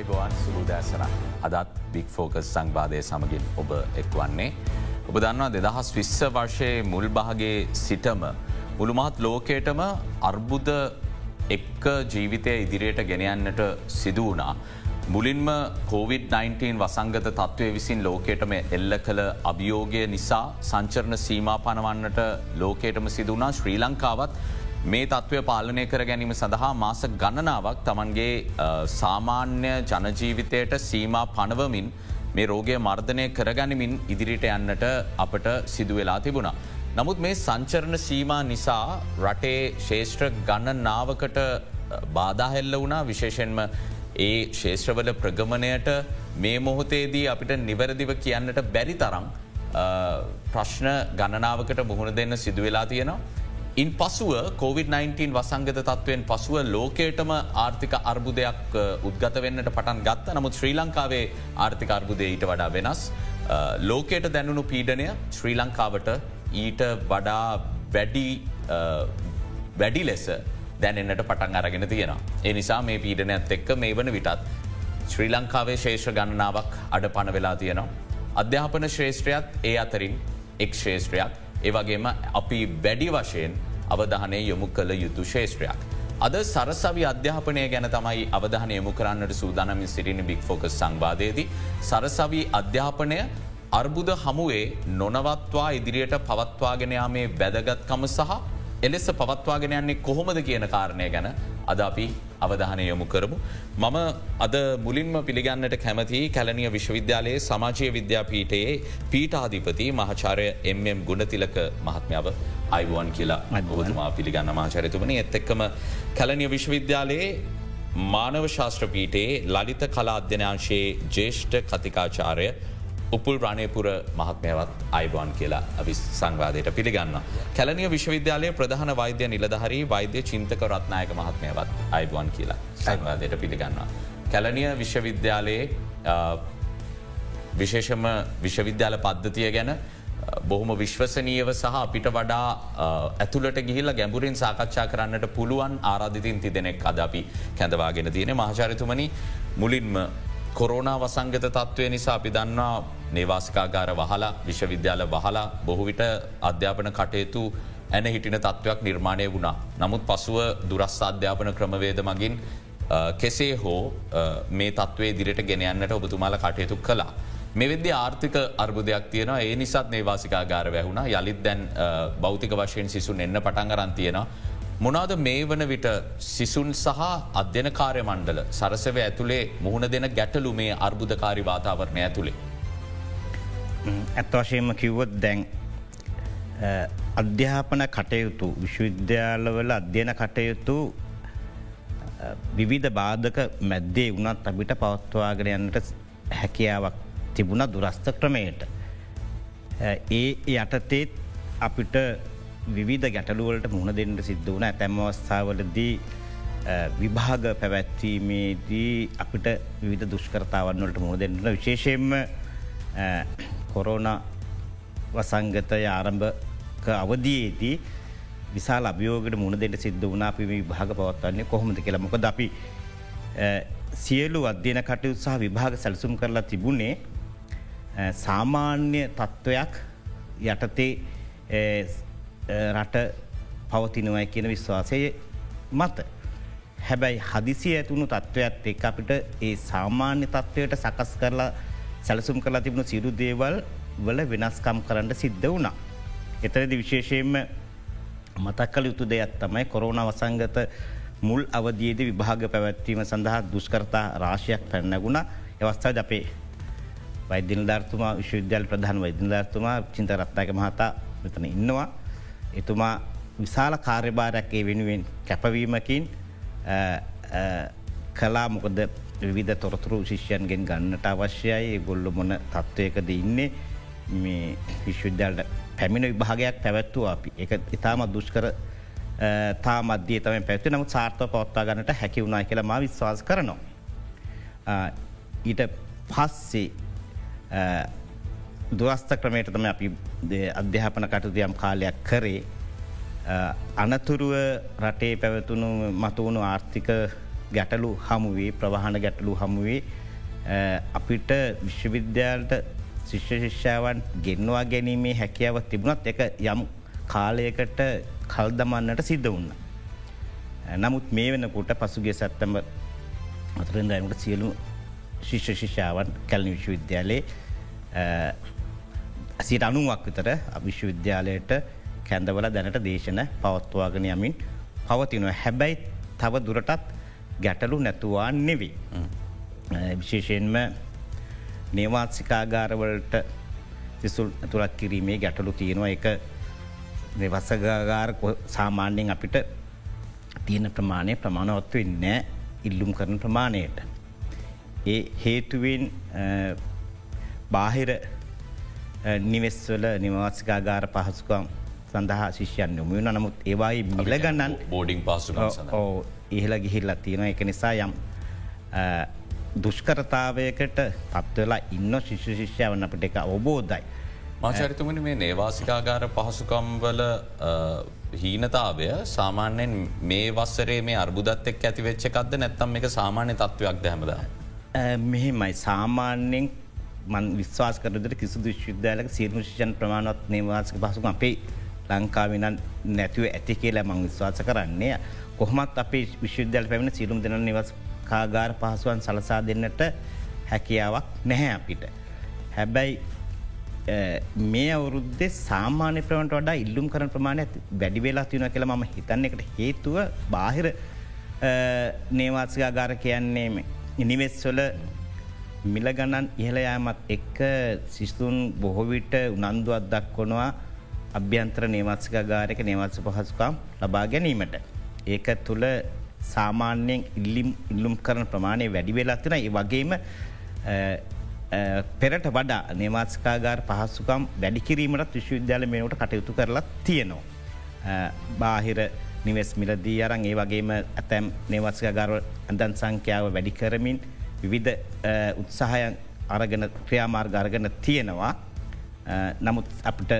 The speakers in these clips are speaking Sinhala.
ආයිබෝවන් සුබූදෑසන අදත් බික් ෆෝකස් සංවාධය සමගින් ඔබ එක්වන්නේ. ඔබ දන්නවා දෙදහස් විශ්ස වර්ෂයේ මුල් භාගේ සිටම මුළුමහත් ලෝකේටම අර්බුද එක්ක ජීවිතය ඉදිරියට ගෙනයන්නට සිදු වනා. මුලින්ම COොVID-19 වසංගත තත්ත්වය විසින් ලෝකේටම එල්ල කළ අභියෝගය නිසා සංචරණ සීමා පනවන්නට ලෝකේටම සිදුවනා ශ්‍රී ලංකාවත් මේ තත්ත්වය පාලනය කර ගැනීම සඳහා මාස ගණනාවක් තමන්ගේ සාමාන්‍ය ජනජීවිතයට සීමා පනවමින් මේ රෝගය මර්ධනය කරගනිමින් ඉදිරිට යන්නට අපට සිදුවෙලා තිබුණා. නමුත් මේ සංචරණ සීමා නිසා රටේ ශේෂත්‍ර ගණන නාවකට බාධහෙල්ල වුණා විශේෂෙන්ම ඒ ශේෂ්‍රවල ප්‍රගමණයට මේ මොහොතේදී අපිට නිවැරදිව කියන්නට බැරි තරම් ප්‍රශ්න ගණනාවකට මුහුණ දෙන්න සිදුවෙලා තියෙනවා. ඉන් පසුව COොVID-19 වසංගත තත්ත්වයෙන් පසුව ලෝකේටම ආර්ථික අර්බුදයක් උද්ගත වෙන්නට පටන් ගත්ත නමුත් ශ්‍රී ලංකාවේ ආර්ථික අර්බුදය ඊට වඩා වෙනස්. ලෝකයට දැනුණු පීඩනය ශ්‍රී ලංකාවට ඊට වඩා වැඩි වැඩි ලෙස දැනෙන්න්නට පටන් අරගෙන තියෙනවා. ඒ නිසා මේ පීඩනයත් එක්ක මේ වන විටත් ශ්‍රී ලංකාවේ ශේෂ ගණනාවක් අඩ පණ වෙලා තියෙනවා. අධ්‍යාපන ශ්‍රේෂත්‍රයත් ඒ අතරින් එක් ශේෂත්‍රයක් ඒවගේම අපි වැඩි වශයෙන් අවධානය යොමු කළ යුතු ශේෂත්‍රයක්. අද සරසවි අධ්‍යාපනය ගැන තමයි අවධානය යොමු කරන්නට සූදානමින් සිටින බික් ෆෝකස් සංවාදයේදී. සරසවී අධ්‍යාපනය අර්බුද හමුවේ නොනවත්වා ඉදිරියට පවත්වාගෙනයාමේ වැදගත්කම සහ එලෙස පවත්වාගෙන යන්නේ කොහොමද කියන කාරණය ගැන අද අපි අවධානය යොමු කරමු. මම අද මුලින්ම පිළිගන්නට කැමති කැලනිය විශ්වවිද්‍යාලයේ සමාජය විද්‍යාපීටයේ පීටාධිපති මහචාරය එම්ම් ගුණතිලක මහත්මාව අයිවන් කියලා අයිබෝතුමා පිළිගන්න මාචරිතුමනි එත් එක්කම කැලනිය විශ්වවිද්‍යාලයේ මානව ශාස්ත්‍රපීටයේ ලලිත කලා අධ්‍යනාංශයේ ජේෂ්ඨ කතිකාචාරය උපුල් රණයපුර මහත්මයවත් අයිබෝන් කියලා අපි සංවාදයට පිළිගන්න. කැලනිය විශ්වවිද්‍යාලය ප්‍රධාන වෛද්‍ය නිලධහරි වෛද්‍ය චින්තක රත්නායක මහත්මයවත් අයිබෝන් කියලා සංවාදයට පිළිගන්නවා. කැලනිය විශ්වවිද්‍යාලයේ විශේෂම විශ්වවිද්‍යාල පද්ධතිය ගැන බොහොම විශ්වසනීයව සහ අපිට වඩා ඇතුළට ගිහිල්ල ගැඹුරින් සාකච්ඡා කරන්නට පුළුවන් ආරාධිතින් තිදෙනෙක් අද අපි කැඳවාගෙන තියෙන මහචරිතුමනි මුලින්ම කොරෝනා වසංගත තත්ත්වය නිසා අපි දන්නා නේවාසිකාගාර වහලා විශ්වවිද්‍යාල වහලා බොහොවිට අධ්‍යාපන කටයුතු ඇන හිටින තත්ත්වයක් නිර්මාණය වුණා. නමුත් පසුව දුරස් අධ්‍යාපන ක්‍රමවේද මගින් කෙසේ හෝ මේ තත්වේ දිරට ගෙනයන්නට ඔබතුමාල කටයුතු කලා. මෙවෙද ආර්ථික අර්බුදයක් තියෙන ඒ නිසත් නේවාසිකාගාර වැැහුණ යළිත් දැන් බෞතික වශයෙන් සිසුන් එන්න පටන්ගරන් තියෙනවා. මොනාද මේ වන විට සිසුන් සහ අධ්‍යන කාරය මණ්ඩල සරසව ඇතුළේ මුහුණ දෙන ගැටලු මේ අර්බුධකාරි වාතාවරණය ඇතුළේ. ඇත් වශයෙන්ම කිව්වොත් දැන් අධ්‍යාපන කටයුතු විශ්වවිද්‍යාලවල අධ්‍යයන කටයුතු විවිධ බාධක මැද්දේ වුණත් අපිට පවත්වාගෙන යන්නට හැකියාවක් තිබුණ දුරස්ථ ක්‍රමයට. ඒ යටතේත් අපිට විවිධ ගැටලුවලට මුහුණ දෙන්නට සිද්ධ වන ඇතැම් අවස්ථාවලදී විභාග පැවැත්වීමේදී අපිට විවිධ දුෂ්කරතාවන්නවලට මුණ දෙන්නට විශේෂයෙන්ම කොරෝණ වසංගතය ආරම්භක අවදයේදී විසා අභියෝගට මුණ දෙට සිද්ධ වනා පිම විභාග පවත්වන්නේ කොහොමද කියලා මොකද අපි සියලු අධ්‍යයන කටයුත් සහ විභාග සැලසුම් කරලා තිබුණේ සාමාන්‍ය තත්ත්වයක් යටතේ රට පවතිනවයි කියන විශ්වාසය මත. හැබැයි හදිසි ඇතුුණු තත්ත්වයක් එක් අපිට ඒ සාමාන්‍ය තත්ත්වයට සකස් කරලා සැලසුම් කරලා තිබුණු සිරු දේවල් වල වෙනස්කම් කරන්න සිද්ධ වුණා. එතරදි විශේෂයෙන්ම මතක් කළ යුතු දෙයක් තමයි කොරුණ වසංගත මුල් අවදයේද විභාග පැවැත්වීම සඳහා දුෂ්කරතා රාශයක් පැන්නගුණ එවස්ථාද අපේ වෛද්‍යන ධර්තුමා විශ්වවිද්‍යාල ප්‍රධාන වෛද්‍ය ධර්තුමා චින්ත රත්තාක මහතා මෙතන ඉන්නවා. එතුමා විශාල කාර්යභාරයක් ඒ වෙනුවෙන් කැපවීමකින් කලා මොකද විධ තොරතුරු ශිෂ්‍යයන්ගෙන් ගන්නට අවශ්‍යයි. ගොල්ල මොන තත්ත්වයකද ඉන්නේ? මේ විශ්වවිද්‍යාලට පැමිණ විභාගයක් පැවැත්තුව අපි. එක ඉතාමත් දුෂ්කර තා මධ්‍ය තම පැත්ති නමුත් සාර්ථව පවත්තා ගන්නට හැකි වුණනා කියලා ම විශ්වාස කරනවා. ඊට පස්සේ දුවස්ථ ක්‍රමයට තම අපි අධ්‍යාපන කටුදයම් කාලයක් කරේ. අනතුරුව රටේ පැවතුණු මතුවුණු ආර්ථික ගැටලු හමුවේ ප්‍රවාහන ගැටලු හමුවේ අපිට විශ්වවිද්‍යාලට ශිෂ්‍ය ශිෂ්‍යාවන් ගෙන්වා ගැනීමේ හැකියාව තිබුණත් එක යම් කාලයකට කල් දමන්නට සිද්ධ වන්න. නමුත් මේ වෙනකොට පසුගේ සැත්තම අතරෙන්දයමට සියලු ශිෂ්‍ය ශිෂාවන් කැලනි විශ්වවිද්‍යාලයේ සිට අනුවක් විතර විශ්වවිද්‍යාලයට කැඳවල දැනට දේශන පවත්වාගෙන යමින් පවතිනව හැබැයි තව දුරටත් ගැටලු නැතුවා නෙවී. විශේෂයෙන්ම නේවාත්සිකාගාරවලට සිසුල් ඇතුළත් කිරීමේ ගැටලු තියෙනවා. එක වසගාගාර සාමාන්‍යයෙන් අපිට තියෙන ප්‍රමාණය ප්‍රමාණවත්ව නෑ ඉල්ලුම් කරන ප්‍රමාණයට. ඒ හේතුවෙන් බාහිර නිවෙස්වල නිවාසිකාගාර පහසුකම් සඳහා ශිෂ්‍යයන් යොමුුණ නමුත් ඒවායි මිලගන්නන් බෝඩිං පාසු ඕ ඉහල ගිහිල්ල තියෙන එක නිසා යම් දුෂ්කරතාවයකට පත්වෙලා ඉන්න ශිෂ්‍ය ශිෂ්‍යාවන්න අපට එක අවබෝධයි. මාචරිතුමනි මේ නේවාසිකාගාර පහසුකම්වල හීනතාවය සාමාන්‍යයෙන් මේ වස්සරේ මේ අර්බුදත් එක් ඇති වෙච්චකක්ද නැත්තම් එක සාමාන්‍ය තත්ත්වයක් දැහමද. මෙහෙමයි සාමාන්‍යෙන් මන් විශ්වාස කරදට කිසිදු විශ්විද්‍යාලක සිරුණු ශෂන් ප්‍රමාණවත් නේවාසක පසුක අපේ ලංකාවෙන නැතිව ඇති කියලා මං විශ්වාස කරන්නේ කොහොමත් අපේ විශ්විද්‍යාල පැමිණ සිරුම් දෙන නිවස් කාගාර පහසුවන් සලසා දෙන්නට හැකියාවක් නැහැ අපිට. හැබැයි මේ අවුරුද්දේ සාමාන්‍ය ප්‍රවට වඩා ඉල්ලුම් කරන ප්‍රමාණය වැඩි වෙලා තියන කියල ම හිතන්න එකට හේතුව බාහිර නේවාත්සිකාගාර කියන්නේ නිවෙස්වල මිල ගණන් ඉහළයාමත් එක්ක සිස්තුන් බොහොවිට උනන්දුවත් දක්කොනවා අභ්‍යන්ත්‍ර නේවත්සික ගාරක නේවත්ස පහසුකම් ලබා ගැනීමට. ඒක තුළ සාමාන්‍යයෙන් ඉල්ලිම් ඉල්ලුම් කරන ප්‍රමාණය වැඩි වෙලාත්තින ඒ වගේම පෙරට වඩා නේවාත්ස්කාගාර පහසුකම් වැඩිකිරීමට විශ්වවිද්‍යාල මේනට කටයුතු කරලා තියෙනවා. බාහිර නිවෙස් මිලදී අරන් ඒ වගේම ඇතැම් නේවත්ස්කගාර ඇඳන් සංඛ්‍යාව වැඩි කරමින් විවිධ උත්සාහයන් අරගෙන ක්‍රියාමාර්ග අරගන තියෙනවා. නමුත් අපට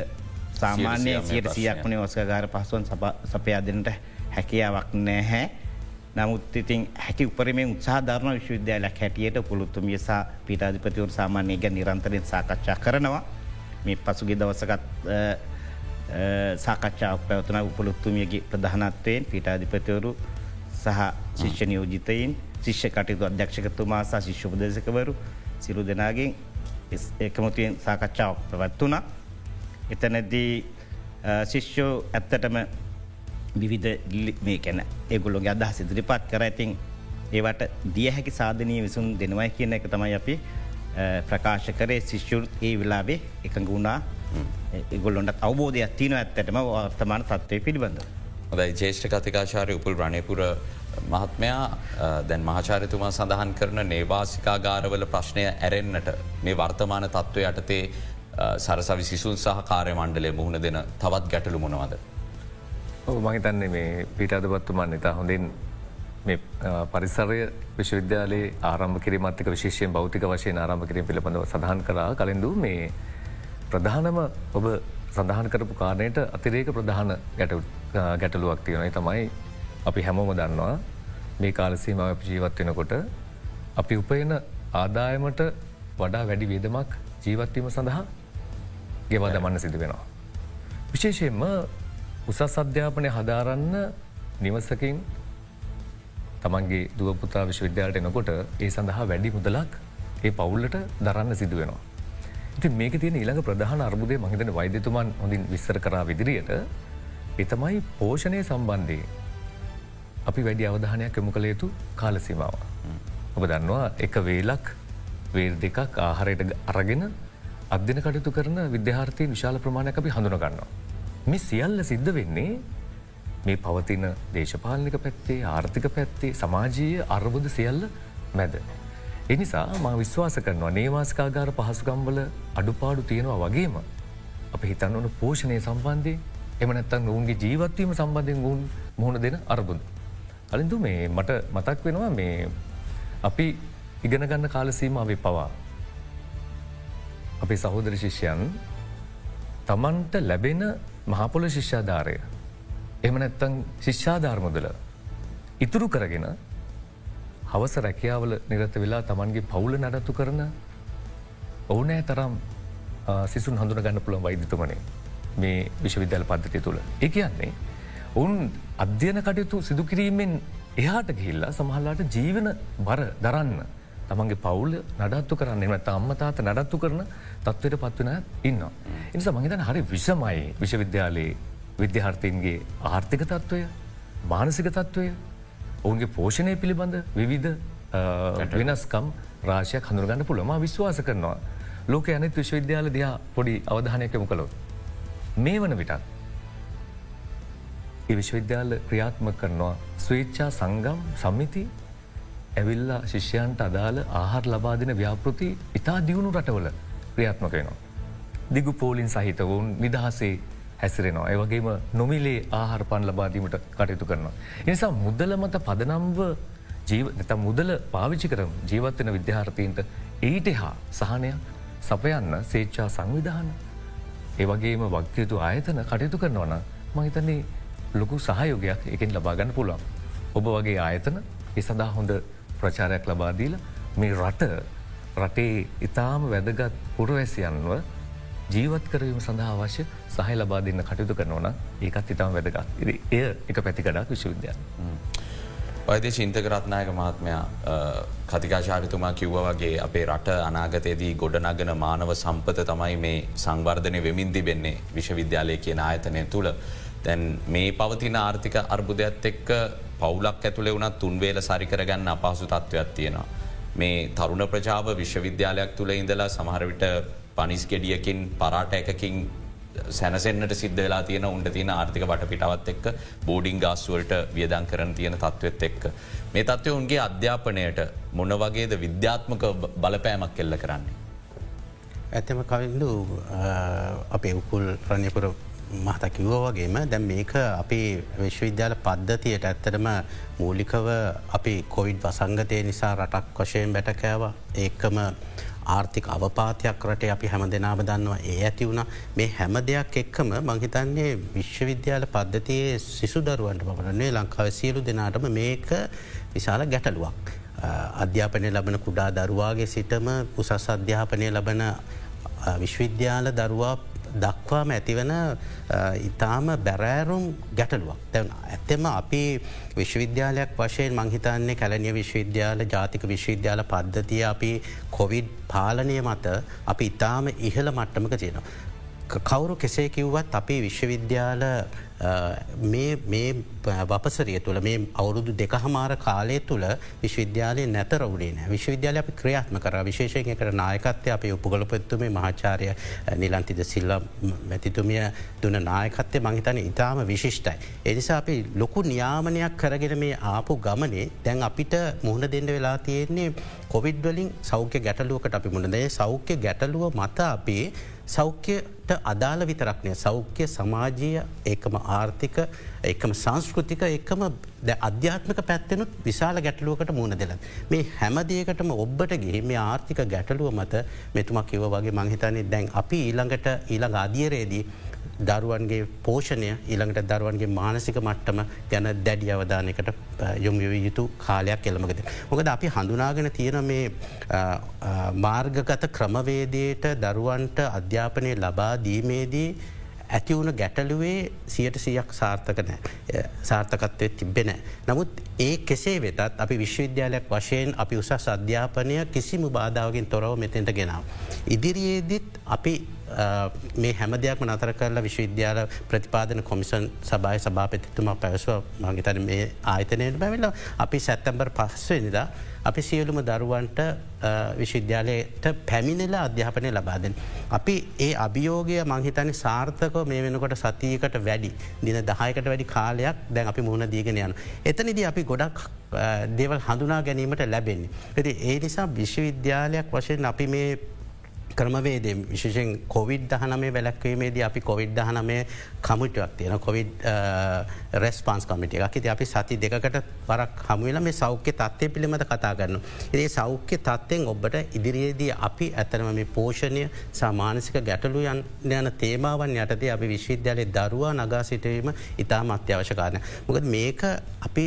සාමාන්‍ය සියට සියක්මන ඔස්කගාර පහසුවන් සපයා දෙනට හැකියාවක් නැහැ. නමුත් ඉතින් හැකි උපරමේ උත්සාධරණ විශ්වවිද්‍යාලයක් හැටියට පුළුත්තුමිය සහ පිටාධිපතිවරු සාමාන්‍යය ගැ නිරන්තරයෙන් සාකච්ඡා කරනවා. මේ පසුගේ දවසකත් සාකච්ඡාවක් පැවතන උපලුත්තුමියගේ ප්‍රධානත්වයෙන් පිටාධිපතිවරු සහ ශිෂ්‍ය නියෝජිතයින් ශිෂ්‍ය කටයුතු අධ්‍යක්ෂකතුමා සහ ශිෂ්‍යපදේශකවරු සිරු දෙනාගෙන් එකමුතුවෙන් සාකච්ඡාවක් පැවත්වනා. එතනැදී ශිෂ්‍යෝ ඇත්තටම විවිධ මේ කැන ඒගුල්ලොගේ අදහ සිදිරිපත් කර. ඇතින් ඒවට දිය හැකි සාධනය විසුන් දෙනවයි කියන එක තමයි අපි ප්‍රකාශ කරේ. ශිෂ්‍යුර් ඒ වෙලාබේ එකඟ වුණා. ඒගොල්ලොන්ට අවබෝධයක් තියන ඇත්තටම වර්තමාන තත්වය පිළිබඳ. හොදයි ජේෂ්ඨ කතිකාශාරය උපුල් රණයපුර මහත්මයා දැන් මහාචාරිතුමා සඳහන් කරන නේවාසිකාගාරවල ප්‍රශ්නය ඇරෙන්න්නට මේ වර්තමාන තත්ත්ව යටතේ සරසවි සිසුන් සහ කාරය මණ්ඩලේ මුහුණ දෙන තවත් ගැටලු මොනවද. මහිතන්නේ මේ පිටාධපත්තුමන් ඉතා හොඳින් පරිසරය විශ්වවිද්‍යාලයේ ආරම්භ කිරීමත්ක විශේෂයෙන් භෞතික වශයෙන් ආරම්භ කිරීම පිළිබඳව සඳහන් කරා කලින්දු මේ ප්‍රධානම ඔබ සඳහන් කරපු කාරණයට අතිරේක ප්‍රධාන ගැටලුවක් තියෙනයි තමයි අපි හැමෝම දන්නවා මේ කාලසීමාව ජීවත් වෙනකොට අපි උපයන ආදායමට වඩා වැඩි වේදමක් ජීවත්වීම සඳහා ගෙවා දමන්න සිදු වෙනවා. විශේෂයෙන්ම උසස් අධ්‍යාපනය හදාරන්න නිවසකින් තමන්ගේ දුවපුතා විශ්වවිද්‍යාලට එනකොට ඒ සඳහා වැඩි මුදලක් ඒ පවුල්ලට දරන්න සිදු වෙනවා. ඉති මේක තියෙන ඊළඟ ප්‍රධාන අර්බුදය මහිතන වෛද්‍යතුමන් හොඳින් විස්සර කරා විදිරියට එතමයි පෝෂණය සම්බන්ධය අපි වැඩි අවධානයක් එමු කළ යුතු කාලසීමාව. ඔබ දන්නවා එක වේලක් වේල් දෙකක් ආහරයට අරගෙන අධ්‍යන කටයුතු කරන විද්‍යාර්ථය විශාල ප්‍රමාණයක් අපි හඳුනගන්නවා. මේ සියල්ල සිද්ධ වෙන්නේ මේ පවතින දේශපාලනික පැත්තේ ආර්ථික පැත්තේ සමාජීය අර්බුද සියල්ල මැද. එනිසා මා විශ්වාස කරනවා නේවාස්කාගාර පහසුකම්වල අඩුපාඩු තියෙනවා වගේම අප හිතන්න ඕන පෝෂණය සම්බන්ධය එමනැත්තන් ඔවුන්ගේ ජීවත්වීම සම්බන්ධයෙන් වුන් මුහුණ දෙන අරබුද. අලින්දු මේ මට මතක් වෙනවා මේ අපි ඉගෙන ගන්න කාලසීම අපි පවා. අපේ සහෝදර ශිෂ්‍යයන් තමන්ට ලැබෙන මහපොල ශිෂ්‍යාධාරය එම නැත්තං ශිෂ්‍යාධාර්මුදල ඉතුරු කරගෙන හවස රැකියාවල නිරත වෙලා තමන්ගේ පවුල නඩත්තු කරන ඔවුනෑ තරම් සිසුන් හඳුන ගන්න පුළන් වෛද්‍යතුමනේ මේ විශ්වවිද්‍යාල පද්ධතිය තුළ. ඒ කියන්නේ ඔවුන් අධ්‍යයන කටයුතු සිදුකිරීමෙන් එහාට ගිහිල්ලා සමහල්ලාට ජීවන බර දරන්න තමන්ගේ පවුල නඩත්තු කරන්න එම අම්මතාත නඩත්තු කරන තත්වට පත්වන ඉන්න. එනිසා මහිතන හරි විෂමයි විශ්වවිද්‍යාලයේ විද්‍යාර්ථීන්ගේ ආර්ථික තත්ත්වය මානසික තත්ත්වය ඔවුන්ගේ පෝෂණය පිළිබඳ විවිධ වෙනස්කම් රාශයක් හඳුරගන්න පුළම විශ්වාස කරනවා. ලෝක යනෙත් විශ්වවිද්‍යාල දයා පොඩි අවධානයකමු කළොත්. මේ වන විටත් ඒ විශ්වවිද්‍යාල ක්‍රියාත්ම කරනවා ස්වේච්චා සංගම් සම්මිති ඇවිල්ලා ශිෂ්‍යයන්ට අදාළ ආහාර ලබාදින ව්‍යාපෘති ඉතා දියුණු රටවල ක්‍රියාත්මක වෙනවා. දිගු පෝලින් සහිත වුන් නිදහසේ හැසිරෙනවා. ඒවගේම නොමිලේ ආහාර පන් ලබාදීමට කටයුතු කරනවා. එනිසා මුදල මත පදනම්ව ජීව මුදල පාවිච්චි කරම ජීවත්වෙන විද්‍යාර්ථීන්ට ඊට හා සහනයක් සපයන්න සේච්චා සංවිධාන ඒවගේම වක්්‍යයුතු ආයතන කටයුතු කරනවන මහිතන්නේ ලොකු සහයෝගයක් එකින් ලබාගන්න පුළුවන්. ඔබ වගේ ආයතන ඒ සඳහා හොඳ ප්‍රචාරයක් ලබාදීල මේ රට රටේ ඉතාම වැදගත් පුරවැසියන්ව ජීවත් කරවීම සඳහා අවශ්‍ය සහය ලබා දෙන්න කටයුතු කරනවන ඒකත් ඉතාම වැදගත් එය එක පැතිකඩක් විශවිද්‍යන්. වෛදේ චින්තකරත්නායක මහත්මයා කතිකාශාරිතුමා කිව්ව වගේ අපේ රට අනාගතයේදී ගොඩනගන මානව සම්පත තමයි මේ සංවර්ධනය වෙමින් තිබෙන්නේ විශ්වවිද්‍යාලය කියන ආයතනය තුළ. තැන් මේ පවතින ආර්ථික අර්බුදයක්ත් එක්ක පවුලක් ඇතුළේ වුණත් තුන්වේල සරිකරගන්න අපහසු තත්ත්වයක් තියෙනවා. මේ තරුණ ප්‍රජාව විශ්වවිද්‍යාලයක් තුළ ඉඳලා සමහරවිට පනිස් ගෙඩියකින් පරාට එකකින් සැනසෙන්න්නට සිද්ධ වෙලා තියෙන උන්ට තියෙන ආර්ථික වට පිටවත් එක්ක බෝඩිං ගාස්ුවලට වියදන් කරන තියෙන තත්ත්වත් එක්ක. මේ තත්ත්වය උන්ගේ අධ්‍යාපනයට මොන වගේද විද්‍යාත්මක බලපෑමක් කෙල්ල කරන්නේ. ඇතම කවිල්ලු අපේ උකුල් රණයපුර මහත කිව්ව වගේම දැම් මේක අපි විශ්වවිද්‍යාල පද්ධතියට ඇත්තටම මූලිකව අපි කොවිඩ් වසංගතය නිසා රටක් වශයෙන් බැටකෑව ඒකම ආර්ථික අවපාතයක් රට අපි හැම දෙනාම දන්නවා. ඒ ඇති වුණ. මේ හැම දෙයක් එක්කම මංහිතන්නේ විශ්වවිද්‍යාල පද්ධතියේ සිසු දරුවන්ට පමණන්නේ ලංකාව සියලු දෙනාටම මේක විශාල ගැටලුවක්. අධ්‍යාපනය ලබන කුඩා දරුවාගේ සිටම උසස් අධ්‍යාපනය ලබන විශ්වවිද්‍යාල දරුවා දක්වාම ඇතිවන ඉතාම බැරෑරුම් ගැටලුවක්. තැවන ඇත්තෙම අපි විශ්වවිද්‍යාලයක් වශයෙන් මංහිතන්නේ කැලනිය විශ්වවිද්‍යාල ජාතික විශ්වවිද්‍යාල පද්ධතිය අපි කොවිඩ් පාලනය මත අපි ඉතාම ඉහළ මට්ටමක තියෙනවා. කවුරු කෙසේ කිව්වත් අපේ විශ්වවිද්‍යාල මේ වපසරිය තුළ මේ අවුරුදු දෙක හමාර කාලය තුළ විශ්වවිද්‍යාලය නැතරවුණේ නෑ. විශ්වවිද්‍යාල අපි ක්‍රියාත්ම කර. විශේෂයෙන් එකට නායකත්වය අප උපගලපත්තුමේ මහාචාරය නිලන්තිද සිල්ල මැතිතුමිය දුන නායකත්තය මහිතන ඉතාම විශිෂ්ටයි. එනිසා අපි ලොකු නියාමනයක් කරගෙන මේ ආපු ගමනේ දැන් අපිට මුහුණ දෙන්න වෙලා තියෙන්නේ කොවිඩ්වලින් සෞඛ්‍ය ගැටලුවකට අපි මුණදේ සෞඛ්‍ය ගැටලුව මත අපේ සෞඛ්‍යයට අදාළ විතරක්නය සෞඛ්‍ය සමාජය ඒකම ආර්ථික එකම සංස්කෘතික එකම අධ්‍යාත්මක පැත්තෙනුත් විශාල ගැටලුවකට මුණ දෙල. මේ හැමදයකටම ඔබ්බට ගේ මේ ආර්ථික ගැටලුව මත මෙතුමක් කිව වගේ මංහිතන්නේ දැන් අපි ඊළඟට ඊළඟ අධියරේදී දරුවන්ගේ පෝෂණය ඊළඟට දරුවන්ගේ මානසික මට්ටම ගැන දැඩි අවධානයකට යොමු යුතු කාලයක් එළමකද. මොකද අපි හඳුනාගෙන තියෙන මේ මාර්ගගත ක්‍රමවේදයට දරුවන්ට අධ්‍යාපනය ලබා දීමේදී ඇතිවුණ ගැටලුවේ සියට සියක් සාර්ථක නෑ සාර්ථකත්වය තිබෙන. නමුත් ඒ කෙසේ වෙතත් අපි විශ්වවිද්‍යාලයක් වශයෙන් අපි උසස් අධ්‍යාපනය කිසිම බාධාවකින් තොරව මෙතෙන්ට ගෙනාව. ඉදිරියේදිත් අපි මේ හැම දෙයක්ම නතර කරලා විශ්වවිද්‍යාල ප්‍රතිපාදන කොමිසන් සභාය සභාපතිතුමා පැවස්ව මගේතන මේ ආයතනයට බැවිල්ල අපි සැත්තැම්බර් පස්වනිදා අපි සියලුම දරුවන්ට විශ්වවිද්‍යාලයට පැමිණිල අධ්‍යාපනය ලබාදෙන්. අපි ඒ අභියෝගය මංහිතනි සාර්ථක මේ වෙනකොට සතියකට වැඩි දින දහයකට වැඩි කාලයක් දැන් අපි මුහුණ දීගෙන යන. එතනිද අපි ගොඩක් දේවල් හඳුනා ගැනීමට ලැබෙන්නේ. ඇති ඒ නිසා විශ්වවිද්‍යාලයක් වශයෙන් අපි මේ ක්‍රමවේද විශෂෙන් කොවිඩ් දහනමේ වැලක්වීමේදී අපි කොවිඩ් දහනමේ කමිටුවක් තියෙන කොවිඩ් රෙස්පන්ස් කමිට එකක් ති අපි සති දෙකට පරක් හමුවල මේ සෞඛ්‍ය තත්වය පිළිමද කතා කරන්න. ඒ සෞඛ්‍ය තත්වයෙන් ඔබට ඉදිරියේදී අපි ඇතරම මේ පෝෂණය සාමානසික ගැටලු යන් යන තේමාවන් යටතේ අපි විශ්වවිද්‍යාලය දරුවා නගා සිටවීම ඉතාම අත්‍යවශ්‍යකාරන. මොකද මේක අපි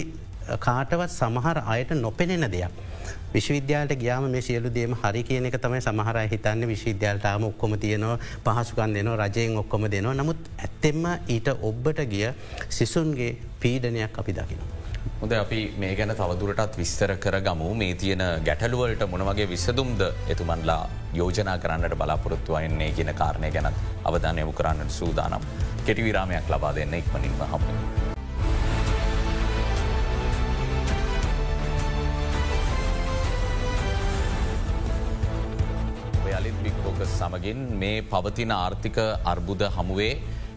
කාටවත් සමහර අයට නොපෙනෙන දෙයක්. විශ්වවිද්‍යාලට ගයාම මේ සියලු දේම හරි කියන එක තමයි සමහර හිතන්න විශ්වවිද්‍යාලටම ඔක්කොම තියනවා පහසුකන් දෙනවා රජයෙන් ඔක්කොම දෙනවා නමුත් ඇත්තෙම ඊට ඔබ්බට ගිය සිසුන්ගේ පීඩනයක් අපි දකිනවා. හොද අපි මේ ගැන තවදුරටත් විස්තර කර ගමු මේ තියෙන ගැටලුවලට මොනවගේ විසදුම්ද එතුමන්ලා යෝජනා කරන්නට බලාපොරොත්තු වයන්නේ කියන කාරණය ගැනත් අවධානයමු කරන්නට සූදානම් කෙටිවිරාමයක් ලබා දෙන්න ඉක්මනින්ම හමුණ. සමගින් මේ පවතින ආර්ථික අර්බුද හමුවේ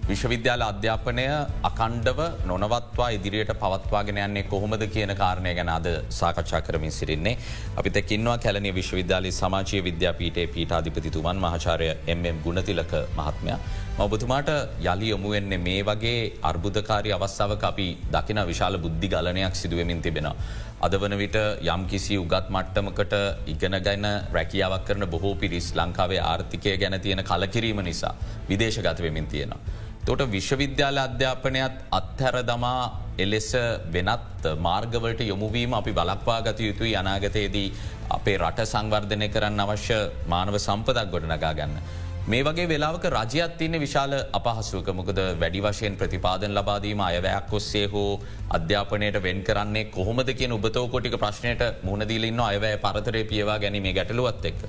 විශ්වවිද්‍යාල අධ්‍යාපනය අකණ්ඩව නොනවත්වා ඉදිරියට පවත්වාගෙන යන්නේ කොහොමද කියන කාරණය ගැන අද සාකච්ඡා කරමින් සිරින්නේ. අපි තැකින්වා කැලනි විශ්වවිද්‍යාලි සමාජය විද්‍යාපීටේ පීටාධිපතිතුමන් මහාචාරය එම් ගුණතිලක මහත්මය. මඔබතුමාට යළි යොමුවෙන්නේ මේ වගේ අර්බුධකාරි අවස්ථාව අපි දකින විශාල බුද්ධි ගලනයක් සිදුවමින් තිබෙන. අද වන විට යම් කිසි උගත් මට්ටමකට ඉගෙන ගැන රැකියාවක් කරන බොහෝ පිරිස් ලංකාවේ ආර්ථිකය ගැන තියෙන කලකිරීම නිසා විදේශගතවමින් තියෙනවා. තොට විශ්වවිද්‍යාල අධ්‍යාපනයත් අත්හැර දමා එලෙස වෙනත් මාර්ගවලට යොමුවීම අපි බලක්වා ගත යුතුයි අනාගතයේදී අපේ රට සංවර්ධනය කරන්න අවශ්‍ය මානව සම්පදක් ගොඩනගා ගන්න. මේ වගේ වෙලාවක රජයත් තියන්නේ විශාල අපහසුවක මොකද වැඩි වශයෙන් ප්‍රතිපාදන ලබාදීම අයවැයක් ඔස්සේ හෝ අධ්‍යාපනයට වෙන් කරන්නේ කොහොමද කිය උබතෝකොටික ප්‍රශ්නයට මුණදීලන්න අයවැය පරතරය පියවා ගැනීමේ ගැටලුවත් එක්ක.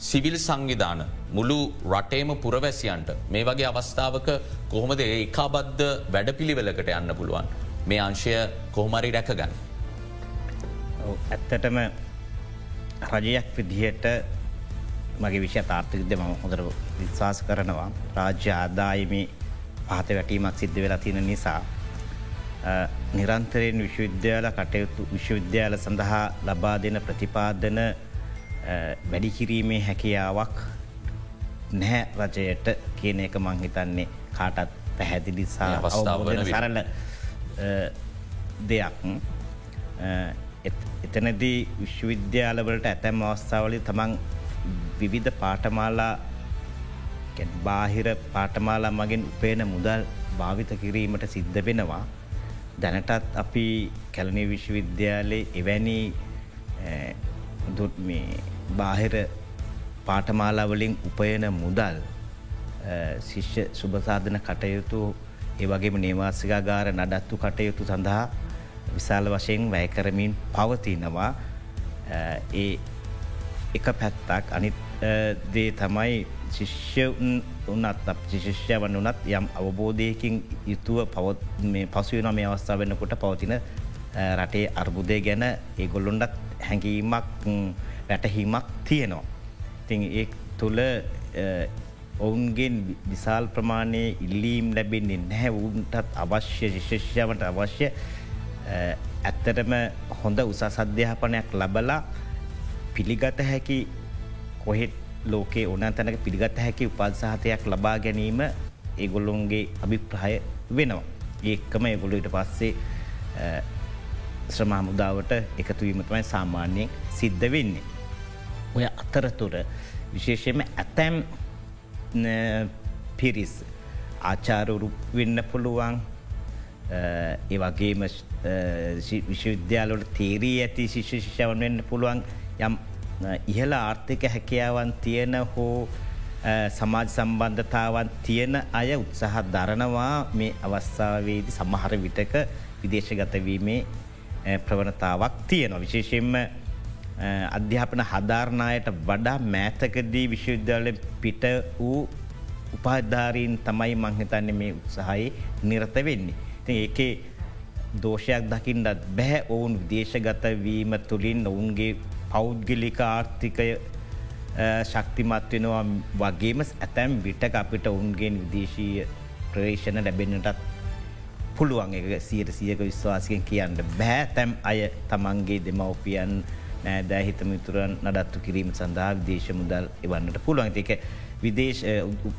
සිවිල් සංවිධාන මුළු රටේම පුරවැසියන්ට මේ වගේ අවස්ථාවක කොහොමද ඒ එකාබද්ධ වැඩපිළිවෙලකට යන්න පුළුවන් මේ අංශය කොහොමරි රැකගන්න. ඇත්තටම රජයක් විදිහට මගේ විෂය තාර්ථකද ම හොඳර විශ්වාස කරනවා. රාජ්‍ය ආදායමේ පහත වැටීමක් සිද්ධ වෙලා තියෙන නිසා නිරන්තරයෙන් විශ්වවිද්‍යාල කටයුතු විශ්වවිද්‍යාල සඳහා ලබා දෙන ප්‍රතිපාදන වැඩිකිරීමේ හැකියාවක් නැහැ රජයට කියන එක මංහිතන්නේ කාටත් පැහැදිලි සරල දෙයක්. එතනදී විශ්වවිද්‍යාලවලට ඇතැම් අවස්ථාවලි තමන් විවිධ පාටමාලා බාහිර පාටමාලා මගින් උපේන මුදල් භාවිත කිරීමට සිද්ධ වෙනවා. දැනටත් අපි කැලනි විශ්වවිද්‍යාලේ එවැනි බාහිර පාටමාලාවලින් උපයන මුදල් ශිෂ්‍ය සුභසාධන කටයුතු ඒවගේම නේවාසිකාගාර නඩත්තු කටයුතු සඳහා විශාල වශයෙන් වැෑකරමින් පවතිනවා ඒ එක පැත්තක් අනිත් දේ තමයි ශිෂ්‍ය උන්නත් ශිෂ්‍යවන් වනත් යම් අවබෝධයකින් යුතුව පවත් පසුවන මේ අවස්ථාව වෙන්නකොට පවතින රටේ අර්බුදය ගැන ඒගොල්ලොන්ඩත් හැඟීමක් වැටහීමක් තියෙනවා. ඉතින් ඒ තුළ ඔවුන්ගෙන් විශාල් ප්‍රමාණය ඉල්ලීම් ලැබෙන්නේ නැහැ වුන්ටත් අවශ්‍ය ශිෂ්‍යවට අවශ්‍ය ඇත්තටම හොඳ උසස් අධ්‍යාපනයක් ලබලා පිළිගත හැකි කොහෙත් ලෝකේ ඕන තැනක පිළිගත හැකි උපල්සාහතයක් ලබා ගැනීම ඒගොල්ලොන්ගේ අභිප්‍රහය වෙනවා. ඒක්කම ඒගොලුට පස්සේ ශ්‍රමා මුදාවට එකතුවීමතමයි සාමාන්‍යයෙන් සිද්ධ වෙන්නේ. ඔය අතරතුර විශේෂයම ඇතැම් පිරිස් ආචාරවරු වෙන්න පුළුවන් ඒවගේම විශ්වවිද්‍යාලොට තේරී ඇති ශිෂ්‍යෂවන් වෙන්න පුළුවන් යම් ඉහළ ආර්ථික හැකියාවන් තියෙන හෝ සමාජ සම්බන්ධතාවන් තියෙන අය උත්සාහ දරනවා මේ අවස්ථාවේදි සමහර විටක විදේශගතවීමේ ප්‍රවණතාවක් තියෙනවා. විශේෂෙන්ම අධ්‍යාපන හධාරණයට වඩා මෑතකදී විශ්වවිද්‍යාල පිට වූ උපාධාරීන් තමයි මංහිතන්න මේ උත්සාහයි නිරත වෙන්නේ. ති ඒකේ දෝෂයක් දකිින්ටත් බැහැ ඔවුන් විදේශගතවීම තුළින් ඔවුන්ගේ පෞද්ගලික ආර්ථිකය ශක්තිමත් වෙනවා වගේම ඇතැම් විටක අපිට ඔවුන්ගෙන් විදේශීය ප්‍රවේශණ ලැබෙනටත් පුළුවන් එක සියට සියක විශ්වාසකෙන් කියන්න බෑ. තැම් අය තමන්ගේ දෙමවපියන් නෑදෑ හිතමිතුරන් නඩත්තු කිරීම සඳහා විදේශ මුදල් එවන්නට පුළුවන්. එක විදේශ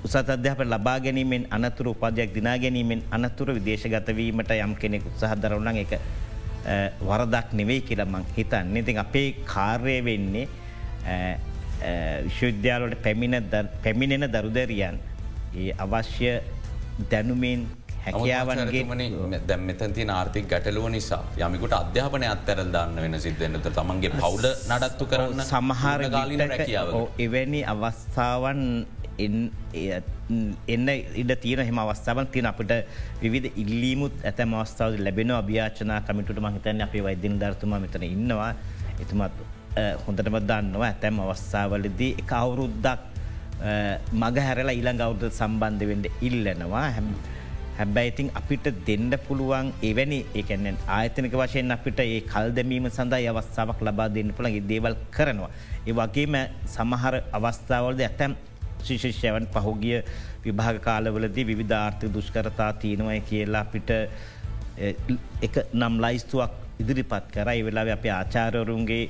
උසත් අධ්‍යාප ලබා ගැනීමෙන් අනතුර උපාදයක් දිනා ගැනීමෙන් අනතුර විදේශගතවීමට යම් කෙනෙක් උත්සහදරවුණන් එක වරදක් නෙවෙයි කියලමං හිතන්න. ඉතින් අපේ කාර්ය වෙන්නේ විශ්වවිද්‍යාලට පැමිණ පැමිණෙන දරුදරියන්. අවශ්‍ය දැනුමෙන් හැකියාවන්ගේ දැම් මෙතන්ති ආර්ථික ගැටලුව නිසා යමිකුට අධ්‍යාපනය අත්තරල් දාන්න වෙන සිද්ධන්නත තමන්ගේ පවුල නඩත්තු කරන්න සමහර ගාලින රැකියාව එවැනි අවස්ථාවන් එන්න ඉඩ තියෙන හෙම අවස්ථාවන් තියෙන අපට විවිධ ඉල්ලීමුත් ඇත මස්ථාව ලැබෙන අභ්‍යාචනා කමිටුට මහිතන්න අපේ වෛද්‍යන ධර්තුම මෙතන ඉන්නවා. එතුමත් හොඳටම දන්නවා ඇතැම් අවස්ථාවලදී එක අවුරුද්දක් මග හැරලා ඊළඟ අවුද්ධ සම්බන්ධ වෙන්ඩ ඉල්ලනවා. හැම හැබැයිඉතින් අපිට දෙන්න පුළුවන් එවැනි ඒකැනෙන් ආයතනක වශයෙන් අපිට ඒ කල් දැමීම සඳහා අවස්ථාවක් ලබා දෙන්න පුළන් දේවල් කරනවා. ඒ වගේම සමහර අවස්ථාවලද ඇතැම් ශිෂිෂ්‍යවන් පහුගිය විභාග කාලවලදී විධාර්ථය දුෂ්කරතා තියෙනවයි කියලා අපිට එක නම් ලයිස්තුවක් ඉදිරිපත් කරයි වෙලා අප ආචාරවරුන්ගේ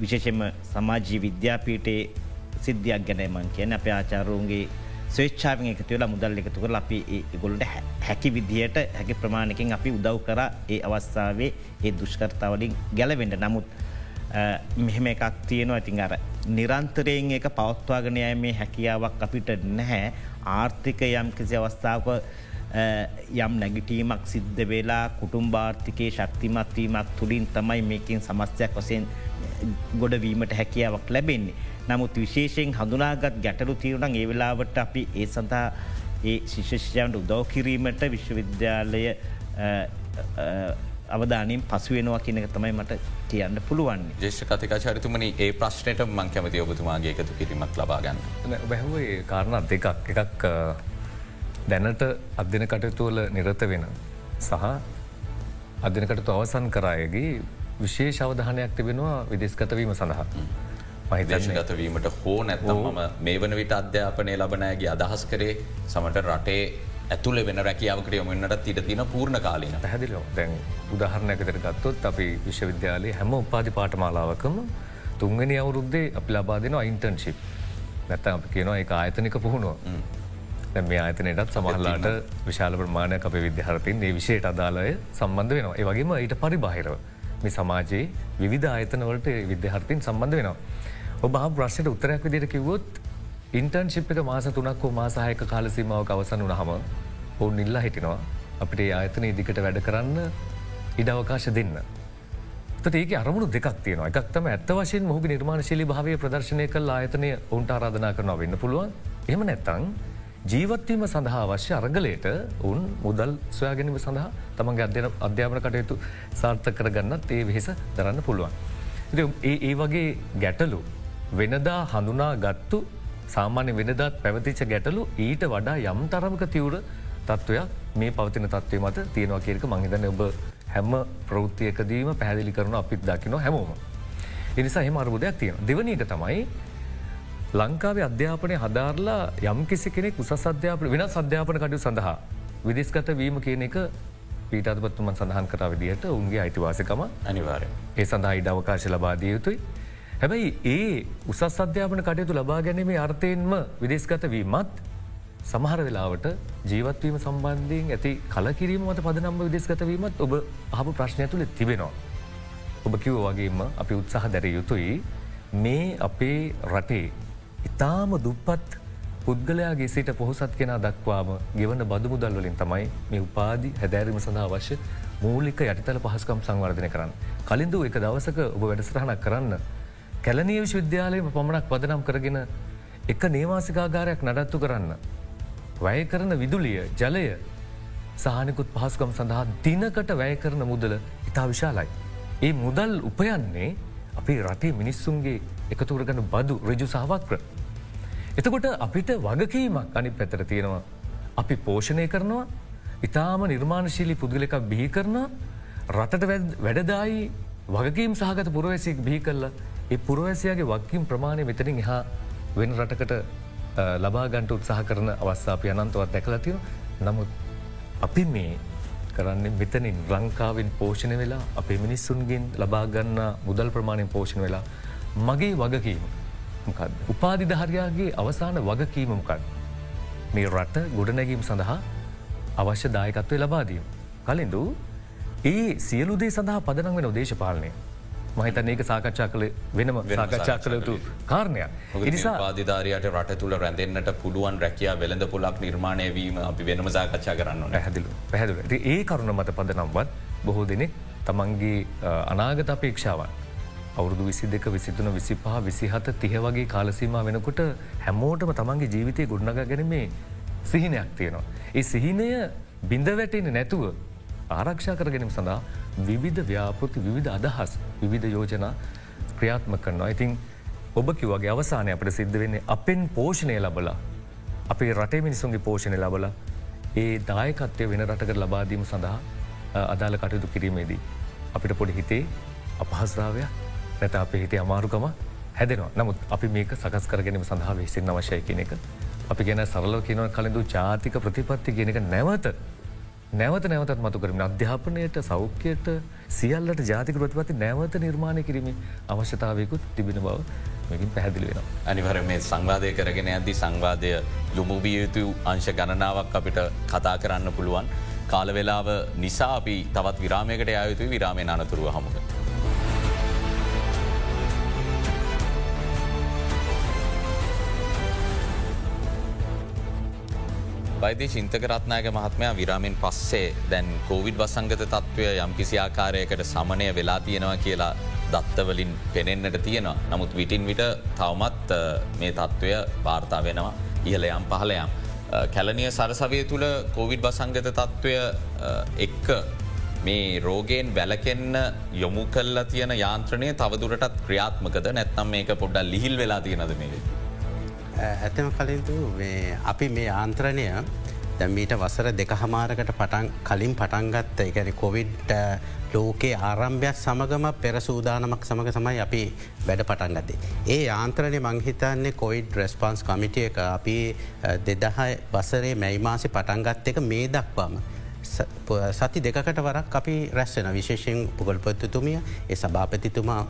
විශේෂෙම සමාජී විද්‍යාපීටේ සිද්ධියක් ගැනමන් කියන අප ආචාරුන්ගේ ස්වේච්චාවෙන් එකතු වෙලා මුදල් එකතු කර අපි ගොල්ට හැකි විදිහයට හැකි ප්‍රමාණකින් අපි උදව් කර. ඒ අවස්ථාවේ ඒ දුෂ්කර්තාවලින් ගැලවෙන්ඩ නමුත් මෙහෙම එකක් තියෙනවා ඉතින් අර නිරන්තරයෙන් එක පවත්වාගෙන යමේ හැකියාවක් අපිට නැහැ ආර්ථික යම් කිසි අවස්ථාවක යම් නැගිටීමක් සිද්ධ වෙලා කුටුම්භාර්ථිකයේ ශක්තිමත්වීමක් තුළින් තමයි මේකින් සමස්්‍යයක් වසයෙන් ගොඩවීමට හැකියාවක් ලැබෙන්නේ. නමුත් විශේෂයෙන් හඳුනාගත් ගැටලු තීරුණන් ඒ වෙලාවට අපි ඒ සඳහා ඒ ශිෂෂයන්ට උදව් කිරීමට විශ්වවිද්‍යාලය අවධානයෙන් පසුවෙනවා කියනක තමයි මට කියන්න පුළුවන් ජේෂ කතිකාචරිතුමනි ඒ ප්‍රශ්නයට මං කැමති ඔබතුමාගේ එකතු කිරීමක් ලබාගන්න. බැහුවේ කාරණත් දෙකක් එකක් දැනට අධ්‍යන කටයුතුවල නිරත වෙන සහ අධ්‍යනකටතු අවසන් කරායගේ විශේෂ අවධානයක් තිබෙනවා විදෙස්ගතවීම සඳහා. මහිදේශගතවීමට හෝ නැත්තම මේ වන විට අධ්‍යාපනය ලබනෑගේ අදහස් කරේ සමට රටේ ඇතුල වෙන රැකියාවකට යොමන්නට ඉට තින පූර්ණ කාලන පැහදිලෝ දැන් උදාහරණයකතර ගත්තොත් අපි විශ්වවිද්‍යාලය හැම උපාධි පාටමාලාවකම තුන්ගනි අවුරුද්දේ අපි ලබාදෙන අයින්ටර්න්ශිප් නැත අප කියනවා එක ආයතනක පුහුණුව. මේ ආයතනයටත් සමහල්ලාට විශාල ප්‍රමාණයක් අප විද්‍යාරතින් ඒ විශයට අදාලය සම්බන්ධ වෙනවා. ඒ වගේම ඊට පරිබාහිරව මේ සමාජයේ විධ ආයතනවලට විද්‍යාර්තින් සම්බන්ධ වෙනවා. ඔබ ප්‍රශ්යට උත්තරයක් විදිට කිවොත් ඉන්ටර්න්ශිප් එක මාස තුනක් වූ මාසාහයක කාලසීමාව අවසන් වනහම ඔවුන් ඉල්ලා හිටිනවා අපිට ආයතන ඉදිකට වැඩ කරන්න ඉඩවකාශ දෙන්න. ඒක අරමුණු දෙක් තියන එකක්තම ඇත්ත වශයෙන් මොහු නිර්මාණශලි භාවය ප්‍රදර්ශනය කල් ආයතනය ඔවුන්ට ආරාධනා කරනවා වෙන්න පුළුවන් එම නැත්තං ජීවත්වීම සඳහා අවශ්‍ය අරගලයට ඔවුන් මුදල් සොයාගැනීම සඳහා තමන්ගේ අධ්‍යන අධ්‍යාපන කටයුතු සාර්ථ කරගන්නත් ඒ වෙහෙස දරන්න පුළුවන්. ඒ ඒ වගේ ගැටලු වෙනදා හඳුනා ගත්තු සාමාන්‍ය වෙනදත් පැවතිච්ච ගැටලු ඊට වඩා යම් තරමක තිවුර තත්ත්වයක් මේ පවතින තත්වය මත තියෙනවා කියරක මහිතන ඔබ හැම ප්‍රෘතියකදීම පැහැදිලි කරන අපිත් දකින හැමෝම. එනිසා එම අර්බුදයක් තියෙන. දෙවනීට තමයි ලංකාවේ අධ්‍යාපනය හදාරලා යම් කිසි කෙනෙක් උසස් අධ්‍යාපන වෙන අධ්‍යාපන කටයු සඳහා විදිස්ගත වීම කියන එක පීටත්පත්තුමන් සඳහන් කර විදිහට උන්ගේ අයිතිවාසකම අනිවාරය ඒ සඳහා ඉඩවකාශ ලබාදිය යුතුයි හැබැයි ඒ උසස් අධ්‍යාපන කටයුතු ලබා ගැනීමේ අර්ථයෙන්ම විදේශගත වීමත් සමහර වෙලාවට ජීවත්වීම සම්බන්ධයෙන් ඇති කලකිරීම මත පදනම්ම විදේශගත වීමත් ඔබ අහපු ප්‍රශ්නය තුළ තිබෙනවා. ඔබ කිව් වගේම අපි උත්සාහ දැර යුතුයි මේ අපේ රටේ ඉතාම දුප්පත් පුද්ගලයාගේ සිට පොහොසත් කෙන දක්වාම ගෙවන බදු මුදල් වලින් තමයි මේ උපාදි හැදෑරීම සඳහා අවශ්‍ය මූලික යටතල පහස්කම් සංවර්ධනය කරන්න. කලින්දු එක දවසක ඔබ වැඩසරහනක් කරන්න කැලනී විශ්වවිද්‍යාලයම පමණක් පදනම් කරගෙන එක නේවාසිකාගාරයක් නඩත්තු කරන්න. වැය කරන විදුලිය ජලය සාහනිකුත් පහස්කම් සඳහා දිනකට වැය කරන මුදල ඉතා විශාලයි. ඒ මුදල් උපයන්නේ අපි රටේ මිනිස්සුන්ගේ එකතුරගන බදු රජු සාවක්‍ර. එතකොට අපිට වගකීමක් අනි පැතර තියෙනවා. අපි පෝෂණය කරනවා ඉතාම නිර්මාණශීලි පුද්ගලකක් බිහි කරන රටට වැඩදායි වගකීම් සහගත පුරවැසික් බිහි කරලා ඒ පුරවැසියාගේ වක්කිම් ප්‍රමාණය මෙතනින් එහා වෙන රටකට ලබා ගන්ට උත්සාහ කරන අවස්සාපය අනන්තවත් දැකලතිව නමුත් අපි මේ කරන්න මෙතනින් ලංකාවෙන් පෝෂණය වෙලා අපේ මිනිස්සුන්ගෙන් ලබාගන්න මුදල් ප්‍රමාණයෙන් පෝෂණ වෙලා මගේ වගකීම මොකද උපාධිධාරයාගේ අවසාන වගකීමමකත් මේ රට ගොඩනැගීම් සඳහා අවශ්‍ය දායකත්වය ලබාදීම. කලින්දු ඒ සියලුදේ සඳහා පදනං වෙන දේශපාලනය මහිතන ඒක සාකච්ඡා කළ වෙනම සාකච්ඡා සාකච්ඡා කළ යුතු කාරණයක්. නිසා පාධධාරයට රට තුළ රැඳෙන්න්නට පුළුවන් රැකයා වෙළඳ පුලක් නිර්මාණය වීම අපි වෙනම සාකච්ඡා කරන්න පැහැදිලු පැහැදිල ඒ කරුණ මත පද නම්වත් බොහෝ දෙනෙක් තමන්ගේ අනාගත අපේක්ෂාවන් අවුරදු විසි දෙක විසිතුන විසිපහ විසිහත තිහ වගේ කාලසීම වෙනකොට හැමෝටම තමන්ගේ ජීවිතය ගොඩනග ගැනීමේ සිහිනයක් තියෙනවා. ඒ සිහිනය බිඳ වැටෙන නැතුව ආරක්ෂා කර ගැනීම සඳහා විවිධ ව්‍යාපෘති විවිධ අදහස් විවිධ යෝජනා ක්‍රියාත්ම කරනවා. ඉතින් ඔබ කිවගේ අවසානය අපට සිද්ධ වෙන්නේ අපෙන් පෝෂණය ලබලා අපේ රටේ මිනිසුන්ගේ පෝෂණය ලබල ඒ දායකත්වය වෙන රටකට ලබාදීම සඳහා අදාළ කටයුතු කිරීමේදී. අපිට පොඩි හිතේ අපහස්රාවයක් නැත අපේ හිතේ අමාරුකම හැදෙනවා නමුත් අපි මේක සකස් කරගැනීම සඳහා වෙසින් අවශ්‍යය කියන එක. අපි ගැන සරලව කියනව කලඳු ජාතික ප්‍රතිපත්ති කියන එක නැවත නැවත නැවතත් මතු කරම අධ්‍යාපනයට සෞඛ්‍යයට සියල්ලට ජාතික ප්‍රතිපති නැවත නිර්මාණය කිරීම අවශ්‍යතාවයකුත් තිබෙන බව මකින් පැහැදිලි වෙන. අනිවර මේ සංවාධය කරගෙන ඇද්දි සංවාදය ලුමුවිය යුතු අංශ ගණනාවක් අපිට කතා කරන්න පුළුවන්. කාලවෙලාව නිසා අපි තවත් විරාමයකට අයුතු විරාමය අනතුරුව හමුක. වෛද්‍ය චින්තකරත්නායක මහත්මයා විරාමෙන් පස්සේ දැන් කෝවිඩ් වසංගත තත්ත්වය යම් කිසි ආකාරයකට සමනය වෙලා තියෙනවා කියලා දත්තවලින් පෙනෙන්න්නට තියෙනවා. නමුත් විටින් විට තවමත් මේ තත්ත්වය වාර්තා වෙනවා ඉහලයම් පහලයම්. කැලනිය සරසවය තුළ කෝවිඩ් වසංගත තත්ත්වය එක්ක මේ රෝගයෙන් වැලකෙන්න යොමු කල්ලා තියෙන යාන්ත්‍රණය තවදුරටත් ක්‍රියාත්මකද නැත්නම් මේක පොඩ්ඩල් ලිහිල් වෙලා තියෙනද මේ. ඇතම කලින්තු අපි මේ ආන්ත්‍රණය දැමීට වසර දෙක හමාරකට පටන් කලින් පටන්ගත්ත එකැන කොවිඩ් ලෝකේ ආරම්භයක් සමගම පෙර සූදානමක් සමඟ තමයි අපි වැඩ පටන් ගත්තේ. ඒ ආන්ත්‍රණය මංහිතන්නේ කොයිඩ් රෙස්පන්ස් කමිටිය එක අපි දෙදහ වසරේ මැයිමාසි පටන්ගත් එක මේ දක්වාම. සති දෙකට වරක් අපි රැස්සෙන විශේෂයෙන් පුගල්පොත්තුතුමිය ඒ සභාපතිතුමා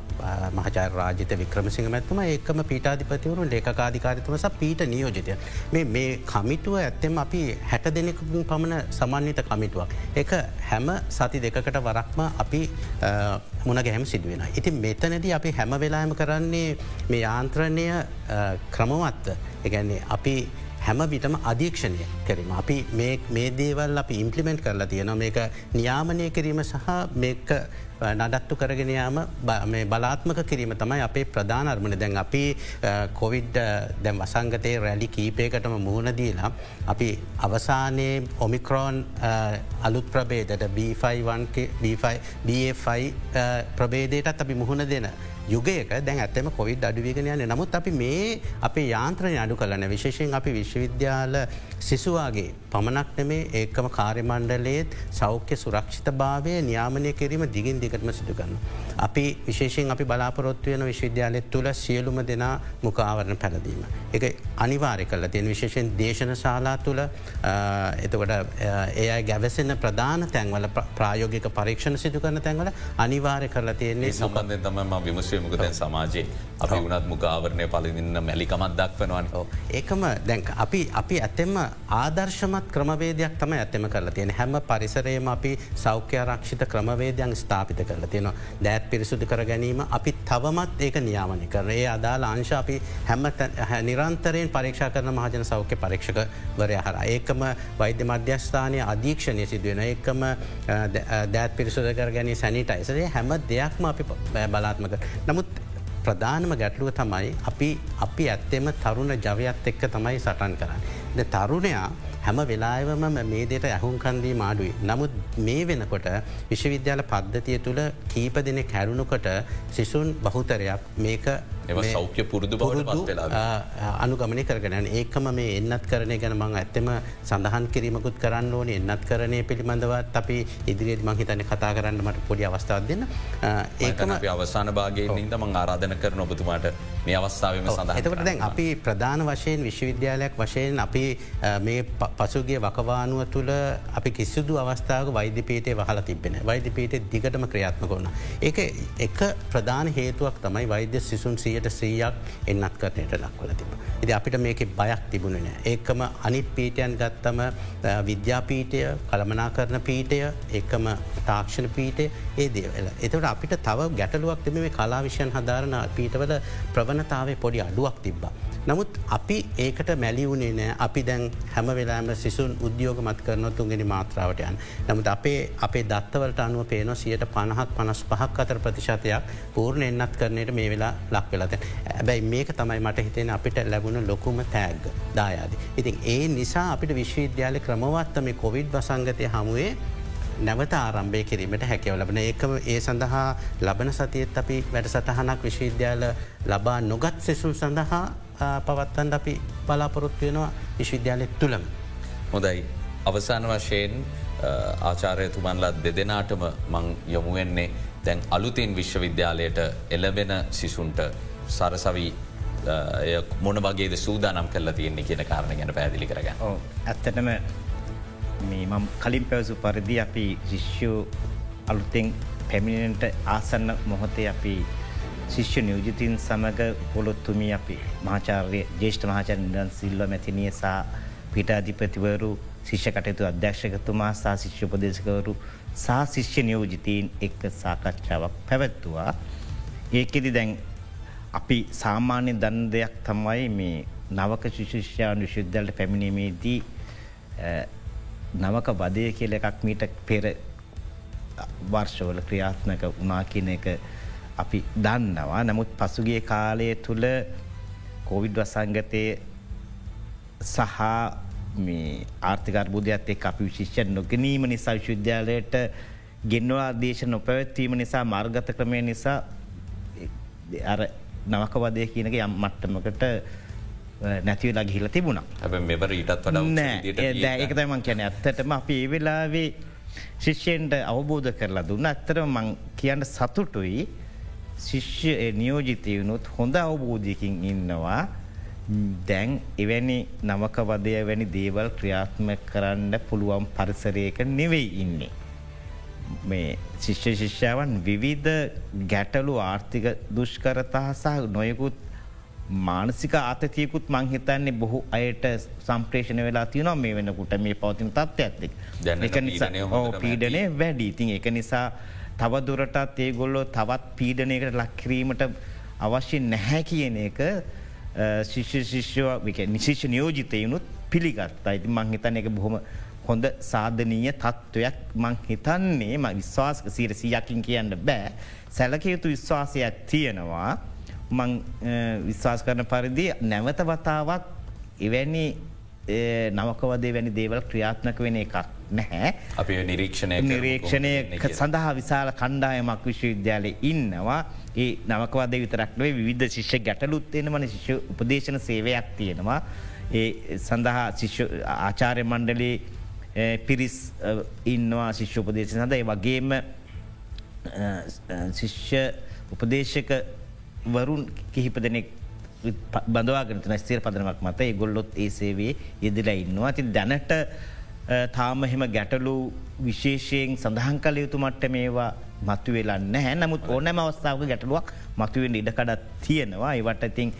මහචාර රාජිත වික්‍රමසිංහ මැත්තුම ඒකම පීටාධිපතිවරු ලේකාධිකාරිතුම ස පීට නියෝජිතය. මේ කමිටුව ඇත්තෙම අපි හැට දෙනෙකුන් පමණ සමන්විත කමිටුවක්. එක හැම සති දෙකකට වරක්ම අපි මුණ ගැහැම සිදුවෙන. ඉතින් මෙතනද අපි හැම වෙලාම කරන්නේ මේ යාන්ත්‍රණය ක්‍රමවත්ව. එකන්නේ අපි හැම විටම අධීක්ෂණය කිරීම. අපි මේ දේවල් අපි ඉම්පලිමෙන්ට් කරලා තියෙන මේක නියාමනය කිරීම සහ මේක නඩත්තු කරගෙනයාම බලාත්මක කිරීම තමයි අපේ ප්‍රධාන අර්මණ දැන් අපි කොවිඩ් දැම් වසංගතයේ රැලි කීපයකටම මුහුණදීලා අපි අවසානයේ ඔමික්‍රෝන් අලුත් ප්‍රබේදට B5 ප්‍රබේදයටත් අපි මුහුණ දෙන යුගයක දැන් ඇත්තම කොවිඩ් අඩුවගෙන යන නමුත් අපි මේ අපේ යාන්ත්‍රණය අඩු කලන විශේෂෙන් අපි විශ්වවිද්‍යාල සිසුවාගේ පමණක් නෙමේ ඒකම කාර්යමණ්ඩලයේත් සෞඛ්‍ය සුරක්ෂිත භාවය නියාමනය කිරීම දිගින් දිගටම සිදුගන්න. අපි විශේෂෙන් අපි බලාපොරොත්වයන විශ්වවිද්‍යාලෙත් තුළ සියලුම දෙනා මුකාවරණ පැළදීම. එක අනිවාරය කල තියෙන විශේෂෙන් දේශන ශාලා තුළ එතකොට ඒ ගැවසෙන ප්‍රධාන තැන්වල ප්‍රායෝගික පරීක්ෂණ සිදු කරන තැන්වල අනිවාරය කරලා තියෙන්නේ සම්බන්ධය තම විමස විශ්වය මුක දැන් සමාජයේ. අපි වනත් මුකාවරණය පලිදින්න මැලිකමත් දක්වනවන්. ඒකම දැන් අපි අපි ඇතෙම ආදර්ශමත් ක්‍රමවේදයක් තම ඇතම කරලා තියෙන හැම පරිසරයම අපි සෞඛ්‍ය රක්ෂිත ක්‍රමවේදයන් ස්ථාපිත කරලා තියෙනවා. දෑත් පිරිසුදු කර ගැනීම අපි තවමත් ඒක නියාමනි කරන ඒ අදාලා අංශ අපි හැම නිරන්තරයෙන් පරීක්ෂා කරන මහජන සෞඛ්‍ය පරීක්ෂක වරය හර ඒකම වෛද්‍ය මධ්‍යස්ථානය අධීක්ෂණය සිදුවෙන ඒකම දෑත් පිරිසුද කර ගැනී සැනිටයිසරේ හැම දෙයක්ම අපි බලාත්මක නමුත් ප්‍රධානම ගැටලුව තමයි අපි අපි ඇත්තෙම තරුණ ජවයත් එක්ක තමයි සටන් කරන්න. ද තරුණයා හැම වෙලාවම මේ දෙට ඇහුන්කන්දී මාඩුයි. නමුත් මේ වෙනකොට විශ්වවිද්‍යාල පද්ධතිය තුළ කීප දෙනෙ කැරුණුකොට සිසුන් බහුතරයක් මේක සෞඛ්‍ය පුරුදු බවට අනුගමනය කරගෙන. ඒකම මේ එන්නත් කරනය ගැන මං ඇත්තම සඳහන් කිරීමකුත් කරන්න ඕන. එන්නත් කරනය පිළිබඳවත් අපි ඉදිරිියත් මහිතන කතා කරන්න මට පොඩි අවස්ථාව දෙන්න. ඒකම අවසාන භාගයෙන් මං ආරාධන කරන ඔබතුමාට මේ අවස්ථාවම සඳහ එතකට දැන් අපි ප්‍රධාන වශයෙන් විශ්වවිද්‍යාලයක් වශයෙන් අපි මේ පසුගේ වකවානුව තුළ අපි කිසිදු අවස්ථාව වෛද්‍යපීටේ වහල තිබෙන වෛද්‍යපීටේ දිගටම ක්‍රියාත්ම කොන්න. ඒ එක ප්‍රධාන හේතුවක් තමයි වෛද්‍ය සිසුන් සී සීයට සීයක් එන්නත් කරනයට ලක්වල තිබ. ඉති අපිට මේක බයක් තිබුණ නෑ. ඒකම අනිත් පීටයන් ගත්තම විද්‍යාපීටය කළමනා කරන පීටය ඒකම තාක්ෂණ පීටය ඒ දේවල. එතවට අපිට තව ගැටලුවක් තිබ මේ කලාවිෂයන් හදාරණ පීටවල ප්‍රවණතාවේ පොඩි අඩුවක් තිබ්බා. නමුත් අපි ඒකට මැලිවුණේ නෑ අපි දැන් හැම වෙලාම සිසුන් උද්‍යෝග මත් කරන තුන්ගෙන මාත්‍රාවටයන්. නමුත් අපේ අපේ දත්තවලට අනුව පේන සියට පණහක් පනස් පහක් අතර ප්‍රතිශතයක් පූර්ණ එන්නත් කරනයට මේ වෙලා ලක් වෙලත. ඇබැයි මේක තමයි මට හිතෙන අපිට ලැබුණ ලොකුම තෑග්ග දායාද. ඉතින් ඒ නිසා අපිට විශ්වවිද්‍යාල ක්‍රමවත්ත මේ කොවිඩ් වසංගතය හමුවේ නැවත ආරම්භය කිරීමට හැකව ලබන ඒකම ඒ සඳහා ලබන සතියත් අපි වැඩ සටහනක් විශ්වවිද්‍යාල ලබා නොගත් සෙසුම් සඳහා පවත්තන්ට අපි බලාපොරොත්තු වෙනවා විශ්වවිද්‍යාලෙක් තුළම. හොඳයි අවසාන වශයෙන් ආචාරයතුමන්ලත් දෙදෙනාටම මං යොමුවෙන්නේ දැන් අලුතින් විශ්වවිද්‍යාලයට එලබෙන සිසුන්ට සරසවී මොන වගේ සූදානම් කල්ල තියෙන්නේ කියන කාරණ ගැන පැදිලි කරගන්න. ඇත්තටම මේ මම් කලින් පැවසු පරිදි අපි ශිෂ්‍යෝ අලුතෙන් පැමිණෙන්ට ආසන්න මොහොතේ අපි ශිෂ්‍ය නියෝජිතීන් සමඟ පොළොත්තුමි අපි මහාචාර්ය ජේෂ්ඨ මහාචර නිදන් සිල්ව මැතිනිය සහ පිට අධිපතිවරු ශිෂ්‍ය කටයුතු අධ්‍යක්ෂකතුමා සා ශිෂ්‍ය උපදේශකවරු සා ශිෂ්‍ය නියෝජිතීන් එක්ක සාකච්ඡාවක් පැවැත්තුවා. ඒකෙදි දැන් අපි සාමාන්‍ය දන්න දෙයක් තමයි මේ නවක ශිෂිෂ්‍යාන් විශුද්ධලට පැමිණීමේදී නවක වදය කියල එකක් මීට පෙර වර්ෂවල ක්‍රියාත්මක උනා කියන එක අපි දන්නවා. නමුත් පසුගේ කාලය තුළ කොවිඩ් වසංගතය සහ ආර්ථිකර්බුදයක්ත් එක් අපි විශිෂ්‍ය නොගනීම නිසා විශ්වවිද්‍යාලයට ගෙන්වා දේශ නොපැවැත්වීම නිසා මාර්ගත ක්‍රමය නිසා අර නවක වදය කියනක යම් මට්ටමකට නැතිවලා ගිහිල තිබුණ. මෙවර ඊටත් වඩ ඒකතමන් කියන ඇත්තටම අපි ඒ වෙලාවේ ශිෂ්‍යයෙන්ට අවබෝධ කරලා දුන්න. ඇත්තර මං කියන්න සතුටුයි ශිෂ්‍ය නියෝජිතයවුණුත් හොඳ අවබෝධයකින් ඉන්නවා. දැන් එවැනි නවකවදය වැනි දේවල් ක්‍රියාත්ම කරන්න පුළුවන් පරිසරයක නෙවෙයි ඉන්නේ. මේ ශිෂ්‍ය ශිෂ්‍යාවන් විවිධ ගැටලු ආර්ථික දුෂ්කරතා සහ නොයකුත් මානසික ආතතියකුත් මංහිතන්නේ බොහෝ අයට සම්ප්‍රේෂණ වෙලා තියනවා මේ වෙනකුට මේ පවතින තත්ව ඇත්තෙක් පීඩනය වැඩි. ඉතින් එක නිසා තවදුරටත් ඒ ගොල්ලෝ තවත් පීඩනයකට ලක්කිරීමට අවශ්‍ය නැහැ කියන එක ශිෂ්‍ය ශිෂ්‍යව නිශිෂ නියෝජිතයනුත් පිළිගත් අයිති මංහිතන එක බොහොම හොඳ සාධනීය තත්ත්වයක් මං හිතන්නේ. ම විශ්වාසක සීරසියකින් කියන්න බෑ. සැලකයුතු විශ්වාසයක් තියෙනවා. මං විශ්වාස කරන පරිදි නැවත වතාවක් එවැනි නවකවදේ වැනි දේවල් ක්‍රියාත්මක වෙන එකක්. නැහැ. අපි නිරීක්ෂණය නිරීක්ෂණය සඳහා විශාල කණ්ඩායමක් විශ්වවිද්‍යාලය ඉන්නවා. ඒ නවකවද විතරක්වේ විධ ශිෂ්‍ය ගැටලුත්තෙන මන ශිෂ්‍ය උපදේශන සේවයක් තියෙනවා. ඒ සඳහා ආචාරය මණ්ඩලේ පිරිස් ඉන්නවා ශිෂ්‍ය උපදේශ සඳ ඒ වගේම ශිෂ්‍ය උපදේශක වරුන් කිහිප දෙනෙක් බඳවාගනත ස්තේර පදනමක් මත. ගොල්ලොත් ඒ සේවේ යෙදිලා ඉන්නවා. ඇති දැනට තාම එහෙම ගැටලු විශේෂයෙන් සඳහන් කල යුතු මට්ට මේවා මතුවෙලා නැහැ. නමුත් ඕනෑම අවස්ථාවක ගැටලුවක් මතුවෙන් ඉඩකඩත් තියෙනවා. ඒවට ඉතින්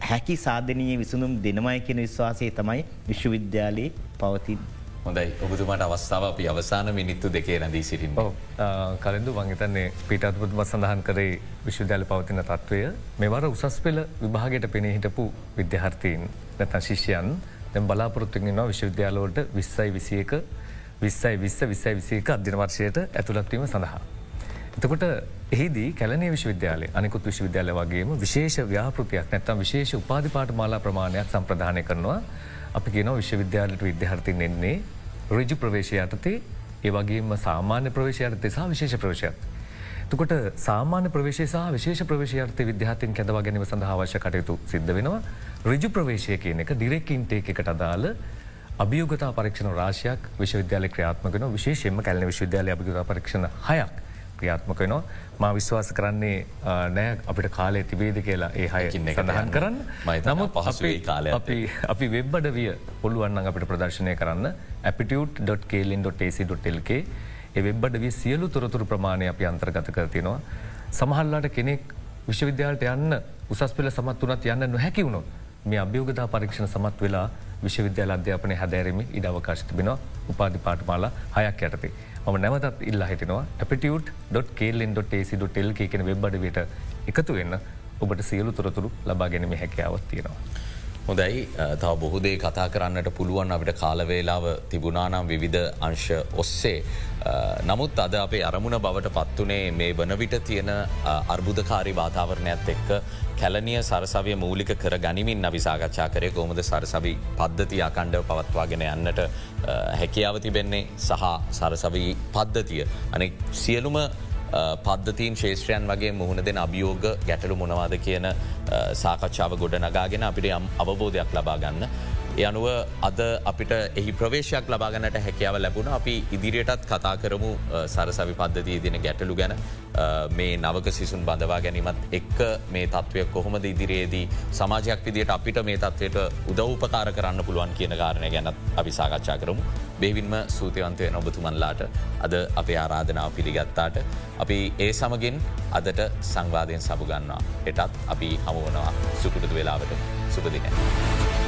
හැකි සාධනය විසඳුම් දෙනමයි කියෙන විශ්වාසය තමයි විශ්වවිද්‍යාලයේ පවතින්. හොඳයි. ඔබතුමට අවස්ථාව අපි අවසාන මිනිත්තු දෙකේ රැදී සිටින් කලඳු වංගතන්නේ පිටත්පුත්ම සඳහන් කරේ විශ්වවිද්‍යාල පවතින තත්ත්වය. මෙවර උසස් පෙළ විභාගයට පෙනේ හිටපු විද්‍යාර්ථීන් නැතන් ශිෂ්‍යයන් දැම් බලාපොරොත්තුන්නවා විශ්වවිද්‍යාලෝට විස්සයි විසියක විස්සයි විස්ස විස්සයි විසියක අධ්‍යනවර්ශයට ඇතුළත්වීම සඳහා. එතකොට එහිදී කැලනේ විශ්වවිද්‍යාලය අනිකුත් විශ්වවිද්‍යාල වගේම විශේෂ ව්‍යාපෘතියක් නැත්තම් විශේෂ උපාධිපාට මාලා ප්‍රමාණයක් සම්ප්‍රධානය කරනවා අපි කියන විශ්වවිද්‍යාලට විද්‍යාර්තින් එන්නේ රජු ප්‍රවේශය යටතේ ඒ වගේම සාමාන්‍ය ප්‍රවේශයර්තය සහ විශේෂ ප්‍රවේශයක්. තුකොට සාමාන්‍ය ප්‍රවේශසා විශේෂ ප්‍රවේශයර්ත විද්‍යාතින් කැදවා ගැනීම සඳහා අවශ්‍ය කටයුතු සිද්ධ වෙනවා රජු ප්‍රවේශය කියන එක ඩිරෙක්කින්ටේ එකට අදාළ අභියෝගතා පරීක්ෂණ රාශයක් විශ්වවිද්‍යාල ක්‍රියාත්මකන විශේෂෙන්ම කැලන විශ්වවිද්‍යාල අභිගතා පරීක්ෂණ හයක් ක්‍රියාත්මක වෙනවා. මා විශ්වාස කරන්නේ නෑ අපිට කාලය තිබේද කියලා ඒ හයකින්න සඳහන් කරන්න. නමුත් පහසුවේ කාලය අපි වෙබ්බඩ විය පුළුවන්න අපිට ප්‍රදර්ශනය කරන්න. අපිටියට්.කේලින්.ටC.ටල්ක ඒ වෙබ්බඩ වී සියලු තොරතුරු ප්‍රමාණය අපි අන්තර්ගත කරතිනවා. සමහල්ලාට කෙනෙක් විශ්වවිද්‍යාලට යන්න උසස් පෙළ සමත් වනත් යන්න නොහැකි වුණොත් මේ අභ්‍යෝගතා පරීක්ෂණ සමත් වෙලා විශ්වවිද්‍යාල අධ්‍යාපනය හැදෑරීම ඉඩ අවකාශ තිබෙනවා උපාධි පාටමාලා හයක් යටතේ. මම නැවතත් ඉල්ලා හිතනවා අපිටියට්.කේල්ෙන්.ටේසි.ටෙල් කියන වෙබ්බඩවිට එකතු වෙන්න ඔබට සියලු තොරතුරු ලබා ගැනීම හැකියාවත් තියෙනවා. හොදයි තව බොහෝදේ කතා කරන්නට පුළුවන් අපිට කාලවේලාව තිබුණානම් විවිධ අංශ ඔස්සේ. නමුත් අද අපේ අරමුණ බවට පත්වනේ මේ වනවිට තියෙන අර්බුධකාරි වාතාවරණයක්ත් එක්ක කැලනිය සරසවිය මූලික කර ගනිමින් අවිසාකච්ඡා කරය කොමද සරසවි පද්ධතිය අකණ්ඩව පවත්වාගෙන යන්නට හැකියාව තිබෙන්නේ සහ සරසවී පද්ධතිය. අනෙක් සියලුම පද්ධතින් ශේෂත්‍රයන් වගේ මුහුණ දෙන අභියෝග ගැටලු මොනවාද කියන සාකච්ඡාව ගොඩ නගාගෙන අපිට යම් අවබෝධයක් ලබා ගන්න. එ අනුව අද අපිට එහි ප්‍රවේශයක් ලබාගන්නට හැකියාව ලැබුණ අපි ඉදිරියටත් කතා කරමු සරසවි පද්ධතිය දින ගැටලු ගැන මේ නවක සිසුන් බඳවා ගැනීමත් එක්ක මේ තත්වය කොහොමද ඉදිරියේදී සමාජයක් විදියට අපිට මේ තත්වයට උදව්පකාර කරන්න පුළුවන් කියන කාරණය ගැනත් අපි සාකච්ඡා කරමු. බේවින්ම සූතිවන්තය නොබතුමන්ලාට අද අපේ ආරාධනාව පිළිගත්තාට අපි ඒ සමගින් අදට සංවාධයෙන් සබගන්නවා එටත් අපි හමුවනවා සුකුටතු වෙලාවට සුපදිනය.